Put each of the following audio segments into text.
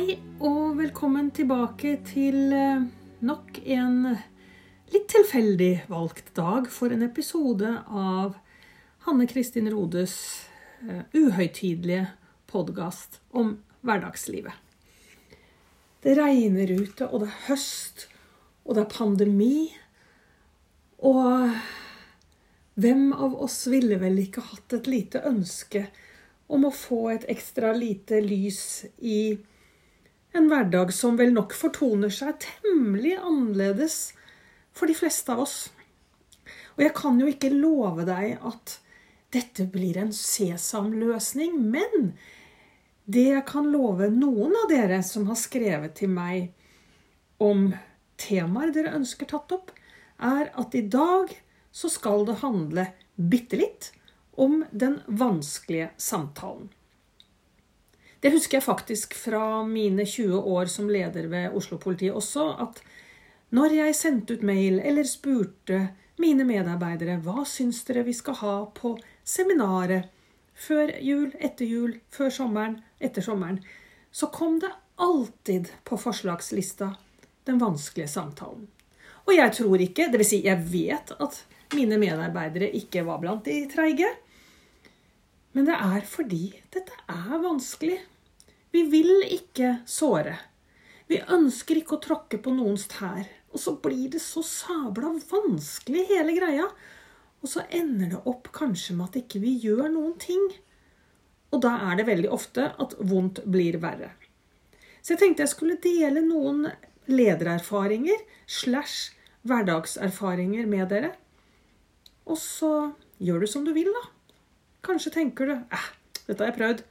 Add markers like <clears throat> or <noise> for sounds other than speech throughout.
Hei og velkommen tilbake til eh, nok en litt tilfeldig valgt dag for en episode av Hanne Kristin Rodes uh, uhøytidelige podkast om hverdagslivet. Det regner ute, og det er høst, og det er pandemi. Og hvem av oss ville vel ikke hatt et lite ønske om å få et ekstra lite lys i en hverdag som vel nok fortoner seg temmelig annerledes for de fleste av oss. Og jeg kan jo ikke love deg at dette blir en sesamløsning, men det jeg kan love noen av dere som har skrevet til meg om temaer dere ønsker tatt opp, er at i dag så skal det handle bitte litt om den vanskelige samtalen. Det husker jeg faktisk fra mine 20 år som leder ved Oslo-politiet også, at når jeg sendte ut mail eller spurte mine medarbeidere hva syns dere vi skal ha på seminaret før jul, etter jul, før sommeren, etter sommeren, så kom det alltid på forslagslista den vanskelige samtalen. Og jeg tror ikke, dvs. Si jeg vet at mine medarbeidere ikke var blant de treige. Men det er fordi dette er vanskelig. Vi vil ikke såre. Vi ønsker ikke å tråkke på noens tær. Og så blir det så sabla vanskelig, hele greia. Og så ender det opp kanskje med at ikke vi gjør noen ting. Og da er det veldig ofte at vondt blir verre. Så jeg tenkte jeg skulle dele noen ledererfaringer slash hverdagserfaringer med dere. Og så gjør du som du vil, da. Kanskje tenker du eh, dette har jeg prøvd.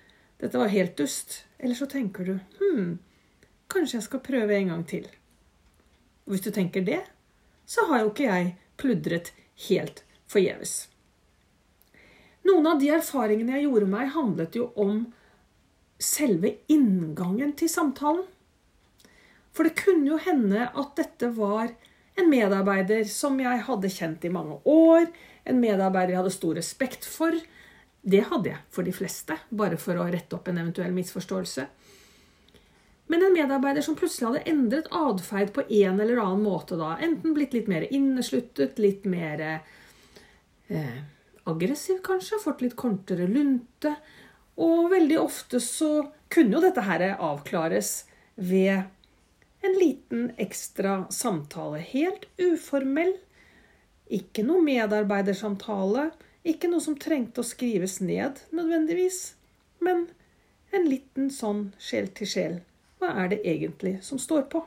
Dette var helt dust. Eller så tenker du hm, kanskje jeg skal prøve en gang til. Og hvis du tenker det, så har jo ikke jeg pludret helt forgjeves. Noen av de erfaringene jeg gjorde meg, handlet jo om selve inngangen til samtalen. For det kunne jo hende at dette var en medarbeider som jeg hadde kjent i mange år, en medarbeider jeg hadde stor respekt for, det hadde jeg for de fleste, bare for å rette opp en eventuell misforståelse. Men en medarbeider som plutselig hadde endret atferd på en eller annen måte, da, enten blitt litt mer innesluttet, litt mer eh, aggressiv kanskje, fått litt kortere lunte Og veldig ofte så kunne jo dette her avklares ved en liten ekstra samtale. Helt uformell. Ikke noe medarbeidersamtale ikke noe som trengte å skrives ned nødvendigvis, men en liten sånn sjel til sjel. Hva er det egentlig som står på?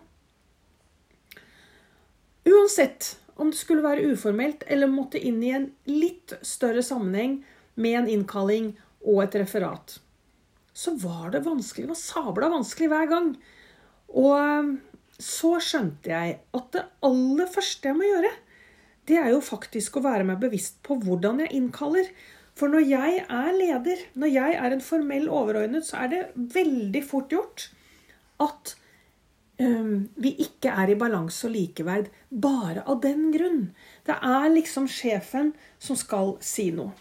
Uansett om det skulle være uformelt eller måtte inn i en litt større sammenheng med en innkalling og et referat, så var det vanskelig. Det var sabla vanskelig hver gang. Og eh, så skjønte jeg at det aller første jeg må gjøre, det er jo faktisk å være meg bevisst på hvordan jeg innkaller. For når jeg er leder, når jeg er en formell overordnet, så er det veldig fort gjort at um, vi ikke er i balanse og likeverd bare av den grunn. Det er liksom sjefen som skal si noe.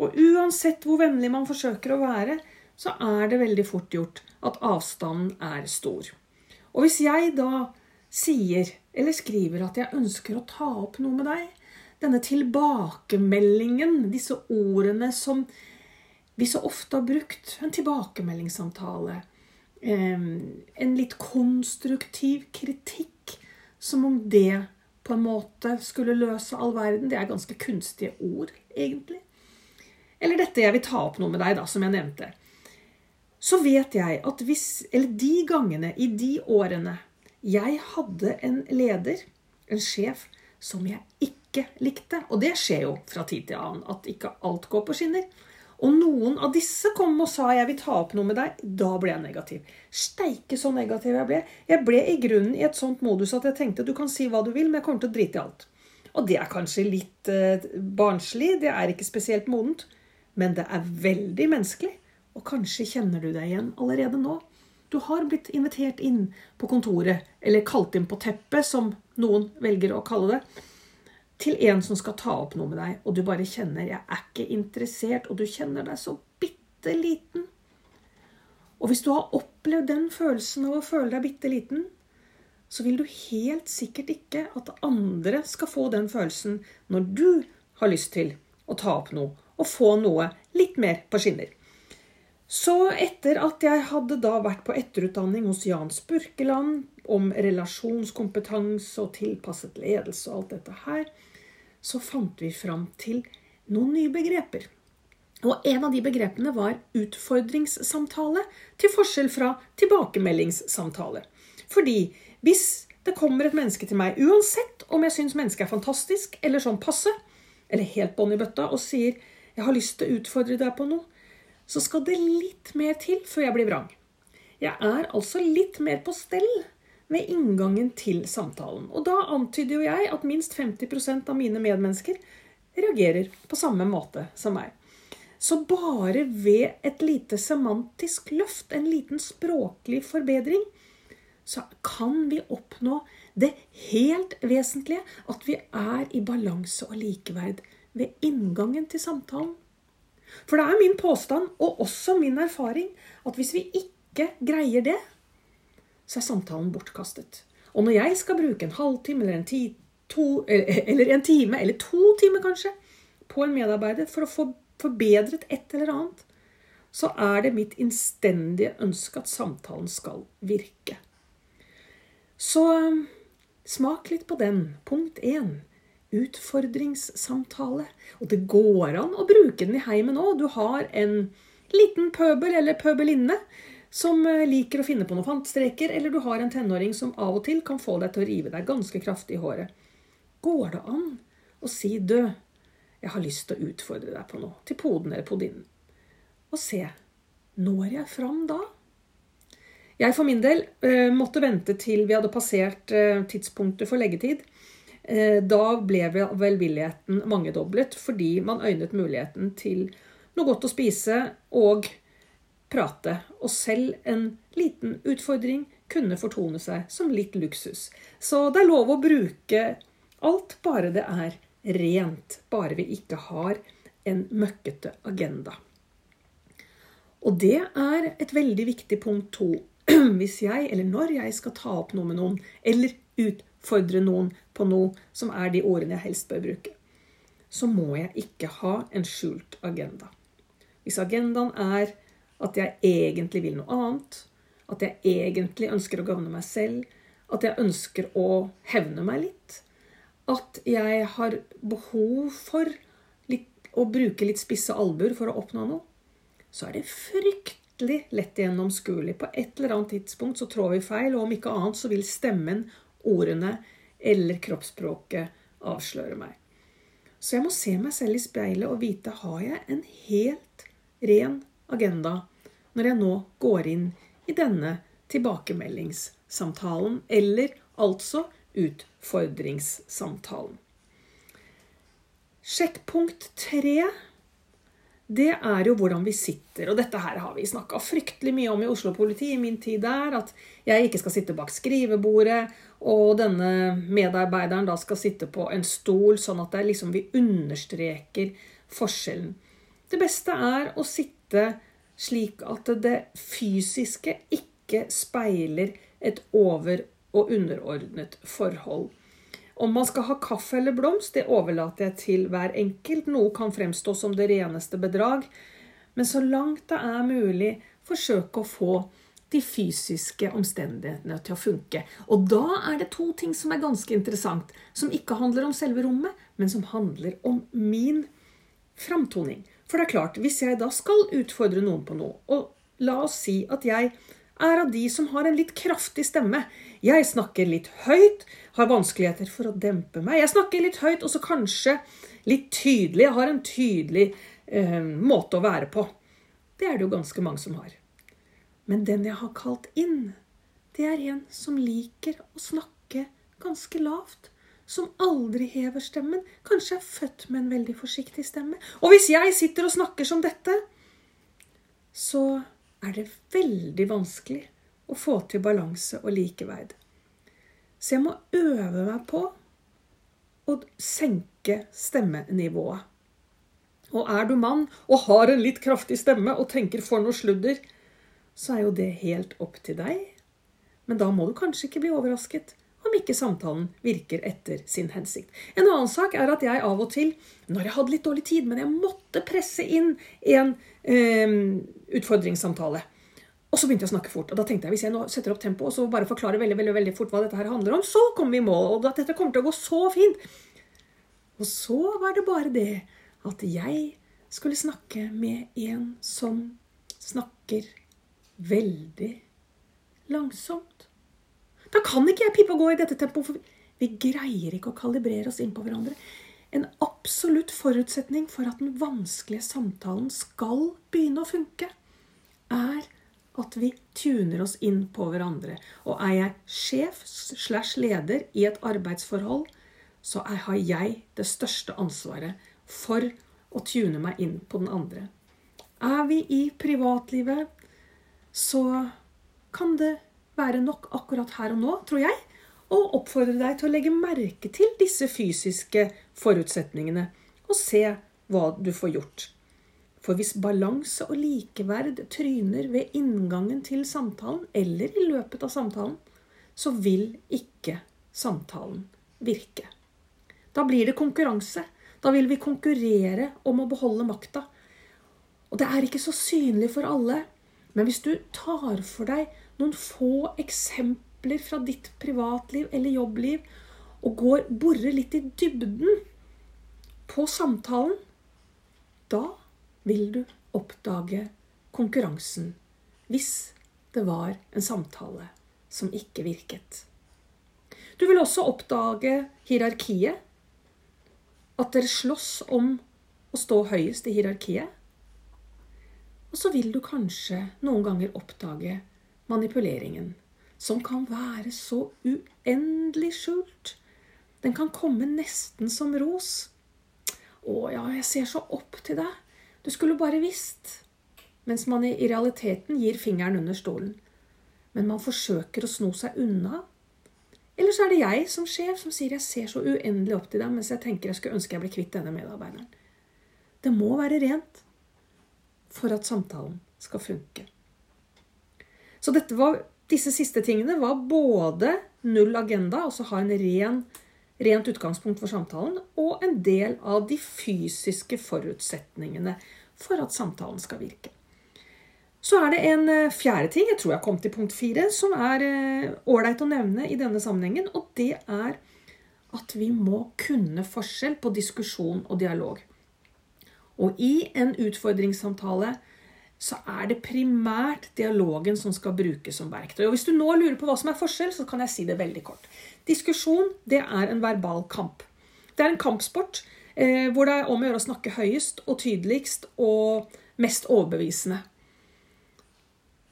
Og uansett hvor vennlig man forsøker å være, så er det veldig fort gjort at avstanden er stor. Og hvis jeg da sier eller skriver at jeg ønsker å ta opp noe med deg. Denne tilbakemeldingen, disse ordene som vi så ofte har brukt. En tilbakemeldingssamtale. En litt konstruktiv kritikk. Som om det på en måte skulle løse all verden. Det er ganske kunstige ord, egentlig. Eller dette jeg vil ta opp noe med deg, da, som jeg nevnte. Så vet jeg at hvis Eller de gangene, i de årene, jeg hadde en leder, en sjef, som jeg ikke likte. Og det skjer jo fra tid til annen, at ikke alt går på skinner. Og noen av disse kom og sa 'jeg vil ta opp noe med deg'. Da ble jeg negativ. Steike så negativ jeg ble. Jeg ble i grunnen i et sånt modus at jeg tenkte du kan si hva du vil, men jeg kommer til å drite i alt. Og det er kanskje litt eh, barnslig, det er ikke spesielt modent. Men det er veldig menneskelig. Og kanskje kjenner du deg igjen allerede nå. Du har blitt invitert inn på kontoret, eller kalt inn på teppet, som noen velger å kalle det, til en som skal ta opp noe med deg, og du bare kjenner 'jeg er ikke interessert', og du kjenner deg så bitte liten. Og hvis du har opplevd den følelsen av å føle deg bitte liten, så vil du helt sikkert ikke at andre skal få den følelsen når du har lyst til å ta opp noe og få noe litt mer på skinner. Så etter at jeg hadde da vært på etterutdanning hos Jan Spurkeland om relasjonskompetanse og tilpasset ledelse og alt dette her, så fant vi fram til noen nye begreper. Og en av de begrepene var utfordringssamtale, til forskjell fra tilbakemeldingssamtale. Fordi hvis det kommer et menneske til meg, uansett om jeg syns mennesket er fantastisk eller sånn passe, eller helt bånn i bøtta, og sier 'jeg har lyst til å utfordre deg på noe', så skal det litt mer til før jeg blir vrang. Jeg er altså litt mer på stell ved inngangen til samtalen. Og da antyder jo jeg at minst 50% av mine medmennesker reagerer på samme måte som meg. Så bare ved et lite semantisk løft, en liten språklig forbedring, så kan vi oppnå det helt vesentlige at vi er i balanse og likeverd ved inngangen til samtalen. For det er min påstand, og også min erfaring, at hvis vi ikke greier det, så er samtalen bortkastet. Og når jeg skal bruke en halvtime eller en, ti, to, eller en time, eller to timer kanskje, på en medarbeider for å få forbedret et eller annet, så er det mitt innstendige ønske at samtalen skal virke. Så smak litt på den. Punkt én utfordringssamtale. Og det går an å bruke den i heimen òg. Du har en liten pøbel eller pøbelinne som eh, liker å finne på noen fantstreker, eller du har en tenåring som av og til kan få deg til å rive deg ganske kraftig i håret. Går det an å si 'dø', jeg har lyst til å utfordre deg på noe, til poden eller podinnen, og se når jeg fram da? Jeg for min del eh, måtte vente til vi hadde passert eh, tidspunktet for leggetid. Eh, da ble velvilligheten mangedoblet fordi man øynet muligheten til noe godt å spise og prate. Og selv en liten utfordring kunne fortone seg som litt luksus. Så det er lov å bruke alt bare det er rent, bare vi ikke har en møkkete agenda. Og det er et veldig viktig punkt to. <clears throat> Hvis jeg, eller når jeg skal ta opp noe med noen, eller utfordre noen på noe som er de ordene jeg helst bør bruke, så må jeg ikke ha en skjult agenda. Hvis agendaen er at jeg egentlig vil noe annet, at jeg egentlig ønsker å gavne meg selv, at jeg ønsker å hevne meg litt, at jeg har behov for litt, å bruke litt spisse albuer for å oppnå noe, så er det fryktelig lett gjennomskuelig. På et eller annet tidspunkt så trår vi feil, og om ikke annet så vil stemmen, ordene eller kroppsspråket avslører meg. Så jeg må se meg selv i speilet og vite har jeg en helt ren agenda når jeg nå går inn i denne tilbakemeldingssamtalen, eller altså utfordringssamtalen. Sjekkpunkt tre det er jo hvordan vi sitter. Og dette her har vi snakka fryktelig mye om i Oslo politi i min tid der. At jeg ikke skal sitte bak skrivebordet, og denne medarbeideren da skal sitte på en stol, sånn at det liksom vi understreker forskjellen. Det beste er å sitte slik at det fysiske ikke speiler et over- og underordnet forhold. Om man skal ha kaffe eller blomst, det overlater jeg til hver enkelt. Noe kan fremstå som det reneste bedrag. Men så langt det er mulig, forsøke å få de fysiske omstendighetene til å funke. Og da er det to ting som er ganske interessant, som ikke handler om selve rommet, men som handler om min framtoning. For det er klart, hvis jeg da skal utfordre noen på noe, og la oss si at jeg er av de som har en litt kraftig stemme. Jeg snakker litt høyt, har vanskeligheter for å dempe meg. Jeg snakker litt høyt, og så kanskje litt tydelig. Jeg har en tydelig eh, måte å være på. Det er det jo ganske mange som har. Men den jeg har kalt inn, det er en som liker å snakke ganske lavt. Som aldri hever stemmen. Kanskje er født med en veldig forsiktig stemme. Og hvis jeg sitter og snakker som dette, så er det veldig vanskelig å få til balanse og likeverd. Så jeg må øve meg på å senke stemmenivået. Og er du mann og har en litt kraftig stemme og tenker for noe sludder, så er jo det helt opp til deg. Men da må du kanskje ikke bli overrasket om ikke samtalen virker etter sin hensikt. En annen sak er at jeg av og til, når jeg hadde litt dårlig tid, men jeg måtte presse inn en eh, utfordringssamtale. Og så begynte jeg å snakke fort. Og da tenkte jeg hvis jeg nå setter opp tempo og så bare forklarer veldig, veldig, veldig fort hva dette her handler om, så kommer vi i mål. Og at dette kommer til å gå så fint. Og så var det bare det at jeg skulle snakke med en som snakker veldig langsomt. Da kan ikke jeg pipe og gå i dette tempoet, for vi greier ikke å kalibrere oss inn på hverandre. En absolutt forutsetning for at den vanskelige samtalen skal begynne å funke, er at vi tuner oss inn på hverandre. Og er jeg sjef slash leder i et arbeidsforhold, så har jeg det største ansvaret for å tune meg inn på den andre. Er vi i privatlivet, så kan det være nok akkurat her og nå, tror jeg, å oppfordre deg til å legge merke til disse fysiske forutsetningene og se hva du får gjort. For hvis balanse og likeverd tryner ved inngangen til samtalen eller i løpet av samtalen, så vil ikke samtalen virke. Da blir det konkurranse. Da vil vi konkurrere om å beholde makta. Og det er ikke så synlig for alle, men hvis du tar for deg noen få eksempler fra ditt privatliv eller jobbliv, og går, borer litt i dybden på samtalen, da vil du oppdage konkurransen. Hvis det var en samtale som ikke virket. Du vil også oppdage hierarkiet. At dere slåss om å stå høyest i hierarkiet. Og så vil du kanskje noen ganger oppdage manipuleringen, som kan være så uendelig skjult. Den kan komme nesten som ros. 'Å ja, jeg ser så opp til deg. Du skulle bare visst.' Mens man i realiteten gir fingeren under stolen. Men man forsøker å sno seg unna. Eller så er det jeg som sjef som sier 'jeg ser så uendelig opp til deg', mens jeg tenker jeg skulle ønske jeg ble kvitt denne medarbeideren. Det må være rent for at samtalen skal funke. Så var, disse siste tingene var både null agenda, altså ha en ren, rent utgangspunkt for samtalen, og en del av de fysiske forutsetningene for at samtalen skal virke. Så er det en eh, fjerde ting, jeg tror jeg kom til punkt fire, som er eh, ålreit å nevne i denne sammenhengen, og det er at vi må kunne forskjell på diskusjon og dialog. Og i en utfordringssamtale så er det primært dialogen som skal brukes som verktøy. Og Hvis du nå lurer på hva som er forskjell, så kan jeg si det veldig kort. Diskusjon det er en verbal kamp. Det er en kampsport eh, hvor det er om å gjøre å snakke høyest og tydeligst og mest overbevisende.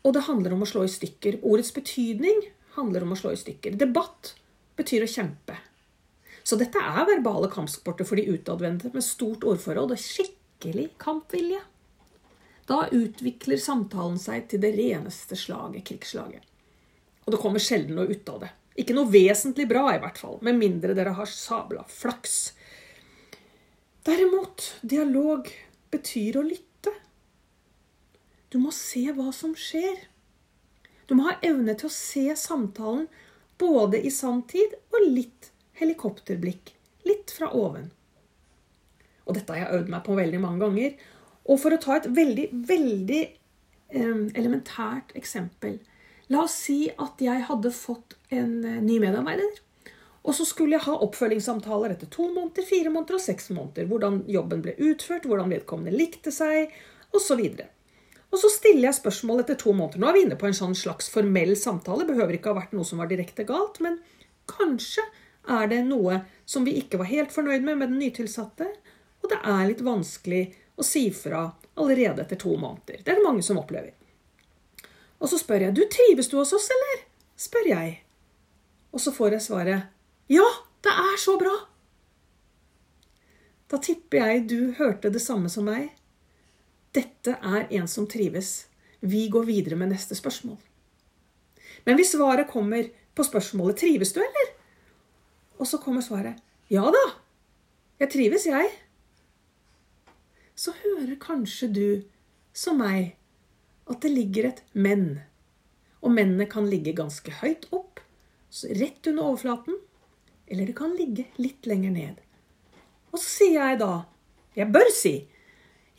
Og det handler om å slå i stykker. Ordets betydning handler om å slå i stykker. Debatt betyr å kjempe. Så dette er verbale kampsporter for de utadvendte med stort ordforråd og skikkelig kampvilje. Da utvikler samtalen seg til det reneste slaget, krigsslaget. Og det kommer sjelden noe ut av det. Ikke noe vesentlig bra, i hvert fall. Med mindre dere har sabla flaks. Derimot, dialog betyr å lytte. Du må se hva som skjer. Du må ha evne til å se samtalen både i sanntid og litt helikopterblikk. Litt fra oven. Og dette har jeg øvd meg på veldig mange ganger. Og for å ta et veldig, veldig eh, elementært eksempel La oss si at jeg hadde fått en eh, ny medarbeider. Og så skulle jeg ha oppfølgingssamtaler etter to måneder, fire måneder og seks måneder. Hvordan jobben ble utført, hvordan vedkommende likte seg, osv. Og så stiller jeg spørsmål etter to måneder. Nå er vi inne på en sånn slags formell samtale. Behøver ikke ha vært noe som var direkte galt, men kanskje er det noe som vi ikke var helt fornøyd med med den nytilsatte, og det er litt vanskelig å si fra allerede etter to måneder. Det er det mange som opplever. Og så spør jeg du trives du hos oss, eller? spør jeg. Og så får jeg svaret ja, det er så bra. Da tipper jeg du hørte det samme som meg. Dette er en som trives. Vi går videre med neste spørsmål. Men hvis svaret kommer på spørsmålet 'Trives du, eller?' Og så kommer svaret 'Ja da, jeg trives, jeg' så hører kanskje du, som meg, at det ligger et men. Og mennene kan ligge ganske høyt opp, rett under overflaten, eller det kan ligge litt lenger ned. Og så sier jeg da Jeg bør si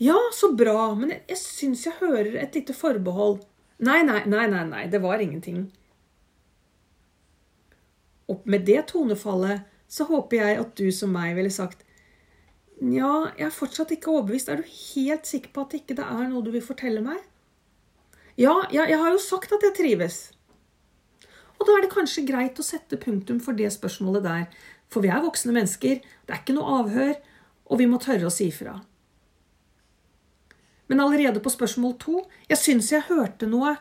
ja, så bra, men jeg, jeg syns jeg hører et lite forbehold. Nei, nei, nei, nei, nei, det var ingenting. Og med det tonefallet så håper jeg at du som meg ville sagt Nja, jeg er fortsatt ikke overbevist. Er du helt sikker på at det ikke er noe du vil fortelle meg? Ja, ja, jeg har jo sagt at jeg trives. Og da er det kanskje greit å sette punktum for det spørsmålet der. For vi er voksne mennesker, det er ikke noe avhør, og vi må tørre å si fra. Men allerede på spørsmål to Jeg syns jeg hørte noe,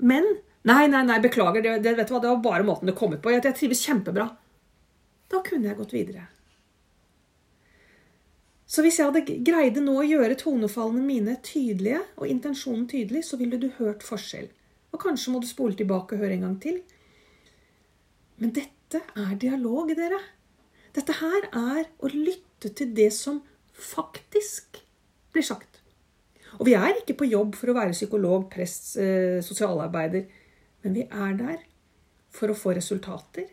men Nei, nei, nei, beklager, det, det, hva, det var bare måten det kom ut på. Jeg, jeg trives kjempebra. Da kunne jeg gått videre. Så hvis jeg hadde greide nå å gjøre tonefallene mine tydelige, og intensjonen tydelig, så ville du hørt forskjell. Og kanskje må du spole tilbake og høre en gang til. Men dette er dialog, dere. Dette her er å lytte til det som faktisk blir sagt. Og vi er ikke på jobb for å være psykolog, prest, eh, sosialarbeider. Men vi er der for å få resultater,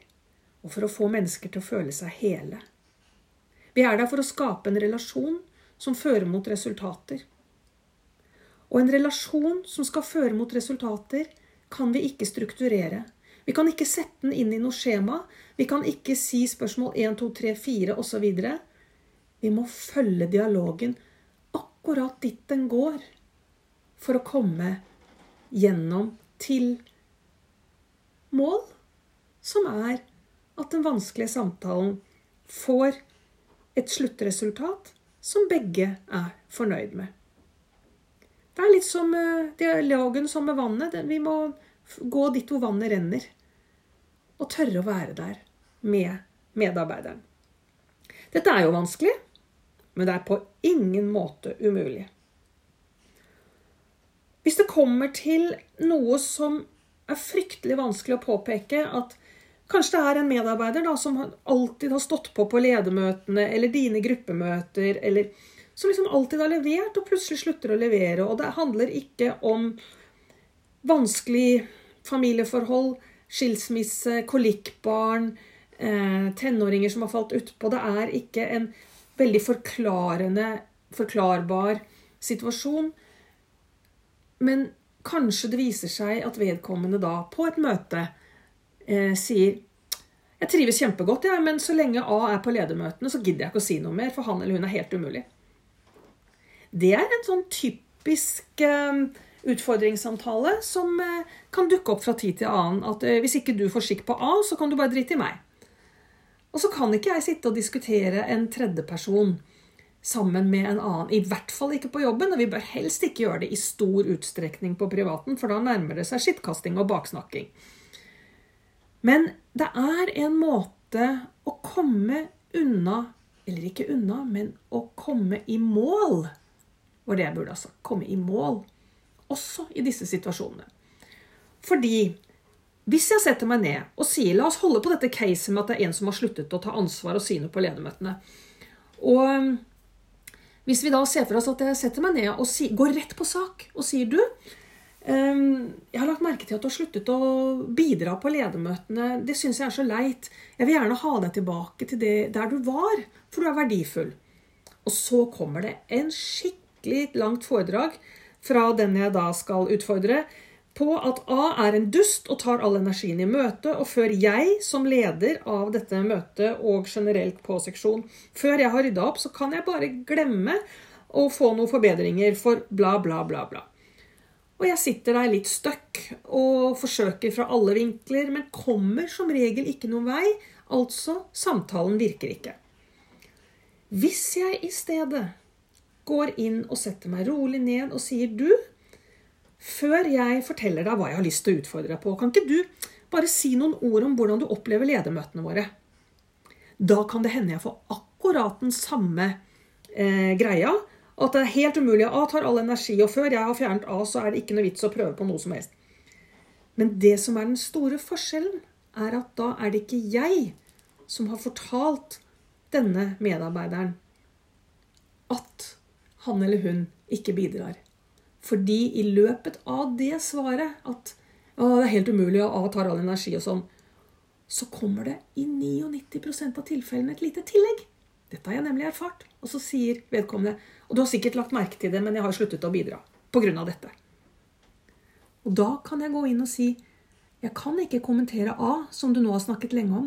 og for å få mennesker til å føle seg hele. Vi er der for å skape en relasjon som fører mot resultater. Og en relasjon som skal føre mot resultater, kan vi ikke strukturere. Vi kan ikke sette den inn i noe skjema. Vi kan ikke si spørsmål 1, 2, 3, 4 osv. Vi må følge dialogen akkurat dit den går, for å komme gjennom til mål, som er at den vanskelige samtalen får et sluttresultat som begge er fornøyd med. Det er litt som eh, dialogen som med vannet. Vi må gå dit hvor vannet renner. Og tørre å være der med medarbeideren. Dette er jo vanskelig, men det er på ingen måte umulig. Hvis det kommer til noe som er fryktelig vanskelig å påpeke at kanskje det er en medarbeider da, som alltid har stått på på ledermøtene eller dine gruppemøter, eller som liksom alltid har levert, og plutselig slutter å levere. Og det handler ikke om vanskelig familieforhold, skilsmisse, kolikkbarn, eh, tenåringer som har falt utpå. Det er ikke en veldig forklarende, forklarbar situasjon. Men Kanskje det viser seg at vedkommende da på et møte eh, sier jeg trives kjempegodt, ja, men så lenge A er på ledermøtene, så gidder jeg ikke å si noe mer, for han eller hun er helt umulig. Det er en sånn typisk eh, utfordringssamtale som eh, kan dukke opp fra tid til annen. At eh, hvis ikke du får skikk på A, så kan du bare drite i meg. Og så kan ikke jeg sitte og diskutere en tredjeperson sammen med en annen. I hvert fall ikke på jobben, og vi bør helst ikke gjøre det i stor utstrekning på privaten, for da nærmer det seg skittkasting og baksnakking. Men det er en måte å komme unna Eller ikke unna, men å komme i mål, var det jeg burde ha sagt. Komme i mål. Også i disse situasjonene. Fordi hvis jeg setter meg ned og sier La oss holde på dette caset med at det er en som har sluttet å ta ansvar og si noe på ledermøtene. Og hvis vi da ser for oss at jeg setter meg ned og går rett på sak og sier du, um, jeg har lagt merke til at du har sluttet å bidra på ledermøtene. Det syns jeg er så leit. Jeg vil gjerne ha deg tilbake til det der du var, for du er verdifull. Og så kommer det en skikkelig langt foredrag fra den jeg da skal utfordre, på at A er en dust og tar all energien i møtet, og før jeg som leder av dette møtet og generelt på seksjon, før jeg har rydda opp, så kan jeg bare glemme å få noen forbedringer for bla, bla, bla, bla. Og jeg sitter der litt støkk og forsøker fra alle vinkler, men kommer som regel ikke noen vei. Altså, samtalen virker ikke. Hvis jeg i stedet går inn og setter meg rolig ned og sier du, før jeg forteller deg hva jeg har lyst til å utfordre deg på, kan ikke du bare si noen ord om hvordan du opplever ledermøtene våre? Da kan det hende jeg får akkurat den samme eh, greia. At det er helt umulig. A tar all energi, og før jeg har fjernet A, så er det ikke noe vits å prøve på noe som helst. Men det som er den store forskjellen, er at da er det ikke jeg som har fortalt denne medarbeideren at han eller hun ikke bidrar. Fordi i løpet av det svaret at å, det er helt umulig og A tar all energi og sånn, så kommer det i 99% av tilfellene et lite tillegg. Dette har jeg nemlig erfart. Og så sier vedkommende Og du har sikkert lagt merke til det, men jeg har sluttet å bidra pga. dette. Og da kan jeg gå inn og si Jeg kan ikke kommentere A, som du nå har snakket lenge om,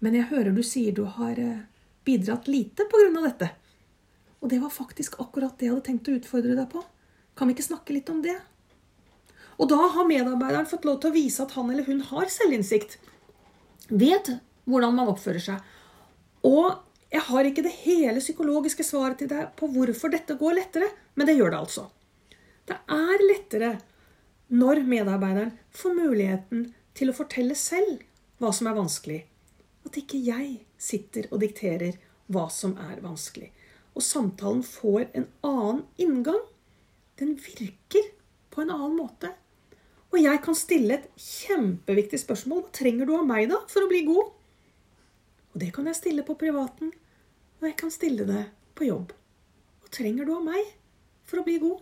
men jeg hører du sier du har eh, bidratt lite pga. dette. Og det var faktisk akkurat det jeg hadde tenkt å utfordre deg på. Kan vi ikke snakke litt om det? Og da har medarbeideren fått lov til å vise at han eller hun har selvinnsikt. Vet hvordan man oppfører seg. Og jeg har ikke det hele psykologiske svaret til deg på hvorfor dette går lettere, men det gjør det altså. Det er lettere når medarbeideren får muligheten til å fortelle selv hva som er vanskelig. At ikke jeg sitter og dikterer hva som er vanskelig. Og samtalen får en annen inngang. Den virker på en annen måte. Og jeg kan stille et kjempeviktig spørsmål. Hva trenger du av meg da for å bli god? Og det kan jeg stille på privaten, og jeg kan stille det på jobb. Hva trenger du av meg for å bli god?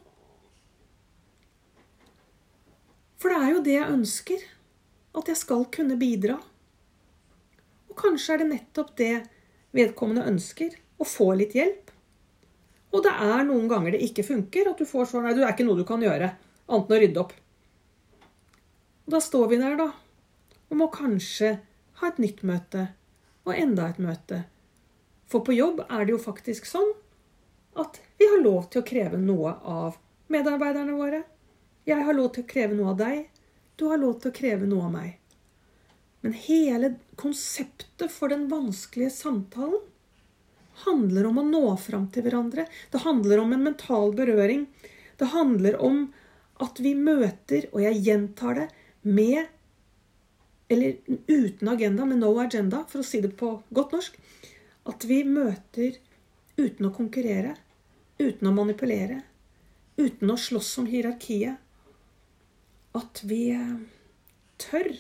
For det er jo det jeg ønsker. At jeg skal kunne bidra. Og kanskje er det nettopp det vedkommende ønsker. Å få litt hjelp. Og det er noen ganger det ikke funker. At du får sånn Nei, det er ikke noe du kan gjøre annet enn å rydde opp. Og da står vi der, da. Og må kanskje ha et nytt møte og enda et møte. For på jobb er det jo faktisk sånn at vi har lov til å kreve noe av medarbeiderne våre. Jeg har lov til å kreve noe av deg. Du har lov til å kreve noe av meg. Men hele konseptet for den vanskelige samtalen handler om å nå fram til hverandre. Det handler om en mental berøring. Det handler om at vi møter, og jeg gjentar det, med eller uten agenda, med no agenda, for å si det på godt norsk, at vi møter uten å konkurrere, uten å manipulere, uten å slåss om hierarkiet. At vi eh, tør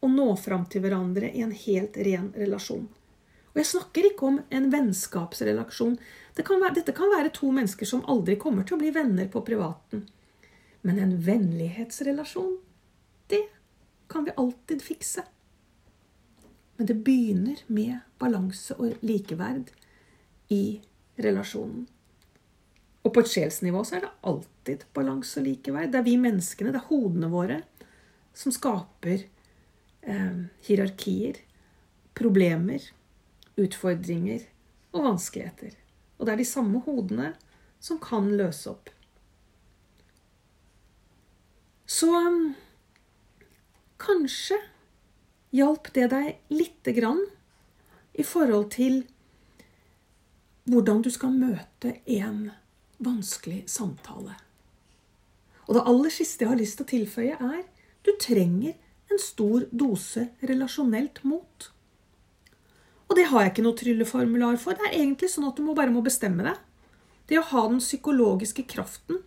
å nå fram til hverandre i en helt ren relasjon. Og jeg snakker ikke om en vennskapsrelasjon. Det kan være, dette kan være to mennesker som aldri kommer til å bli venner på privaten. Men en vennlighetsrelasjon, kan vi alltid fikse. Men det begynner med balanse og likeverd i relasjonen. Og på et sjelsnivå så er det alltid balanse og likeverd. Det er vi menneskene, det er hodene våre, som skaper eh, hierarkier, problemer, utfordringer og vanskeligheter. Og det er de samme hodene som kan løse opp. Så Kanskje hjalp det deg lite grann i forhold til hvordan du skal møte en vanskelig samtale. Og det aller siste jeg har lyst til å tilføye, er du trenger en stor dose relasjonelt mot. Og det har jeg ikke noe trylleformular for. Det er egentlig sånn at du bare må bestemme deg. Det å ha den psykologiske kraften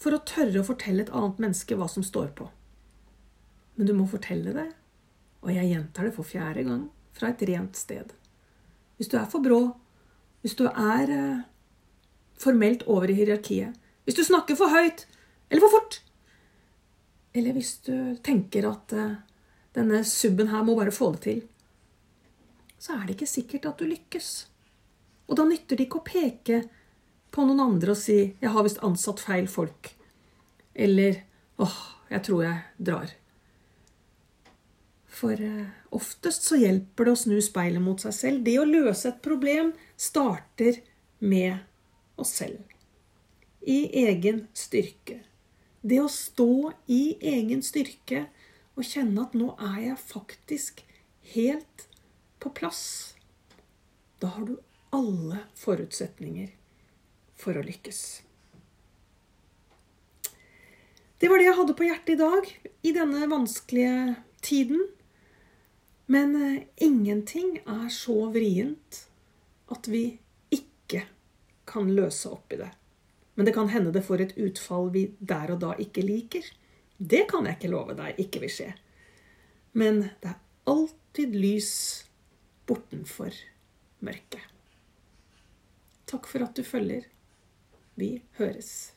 for å tørre å fortelle et annet menneske hva som står på. Men du må fortelle det, og jeg gjentar det for fjerde gang, fra et rent sted. Hvis du er for brå, hvis du er eh, formelt over i hierarkiet, hvis du snakker for høyt eller for fort, eller hvis du tenker at eh, denne subben her må bare få det til, så er det ikke sikkert at du lykkes. Og da nytter det ikke å peke på noen andre og si 'jeg har visst ansatt feil folk', eller 'åh, jeg tror jeg drar'. For eh, oftest så hjelper det å snu speilet mot seg selv. Det å løse et problem starter med oss selv. I egen styrke. Det å stå i egen styrke og kjenne at nå er jeg faktisk helt på plass. Da har du alle forutsetninger for å lykkes. Det var det jeg hadde på hjertet i dag i denne vanskelige tiden. Men eh, ingenting er så vrient at vi ikke kan løse opp i det. Men det kan hende det får et utfall vi der og da ikke liker. Det kan jeg ikke love deg ikke vil skje. Men det er alltid lys bortenfor mørket. Takk for at du følger. Vi høres.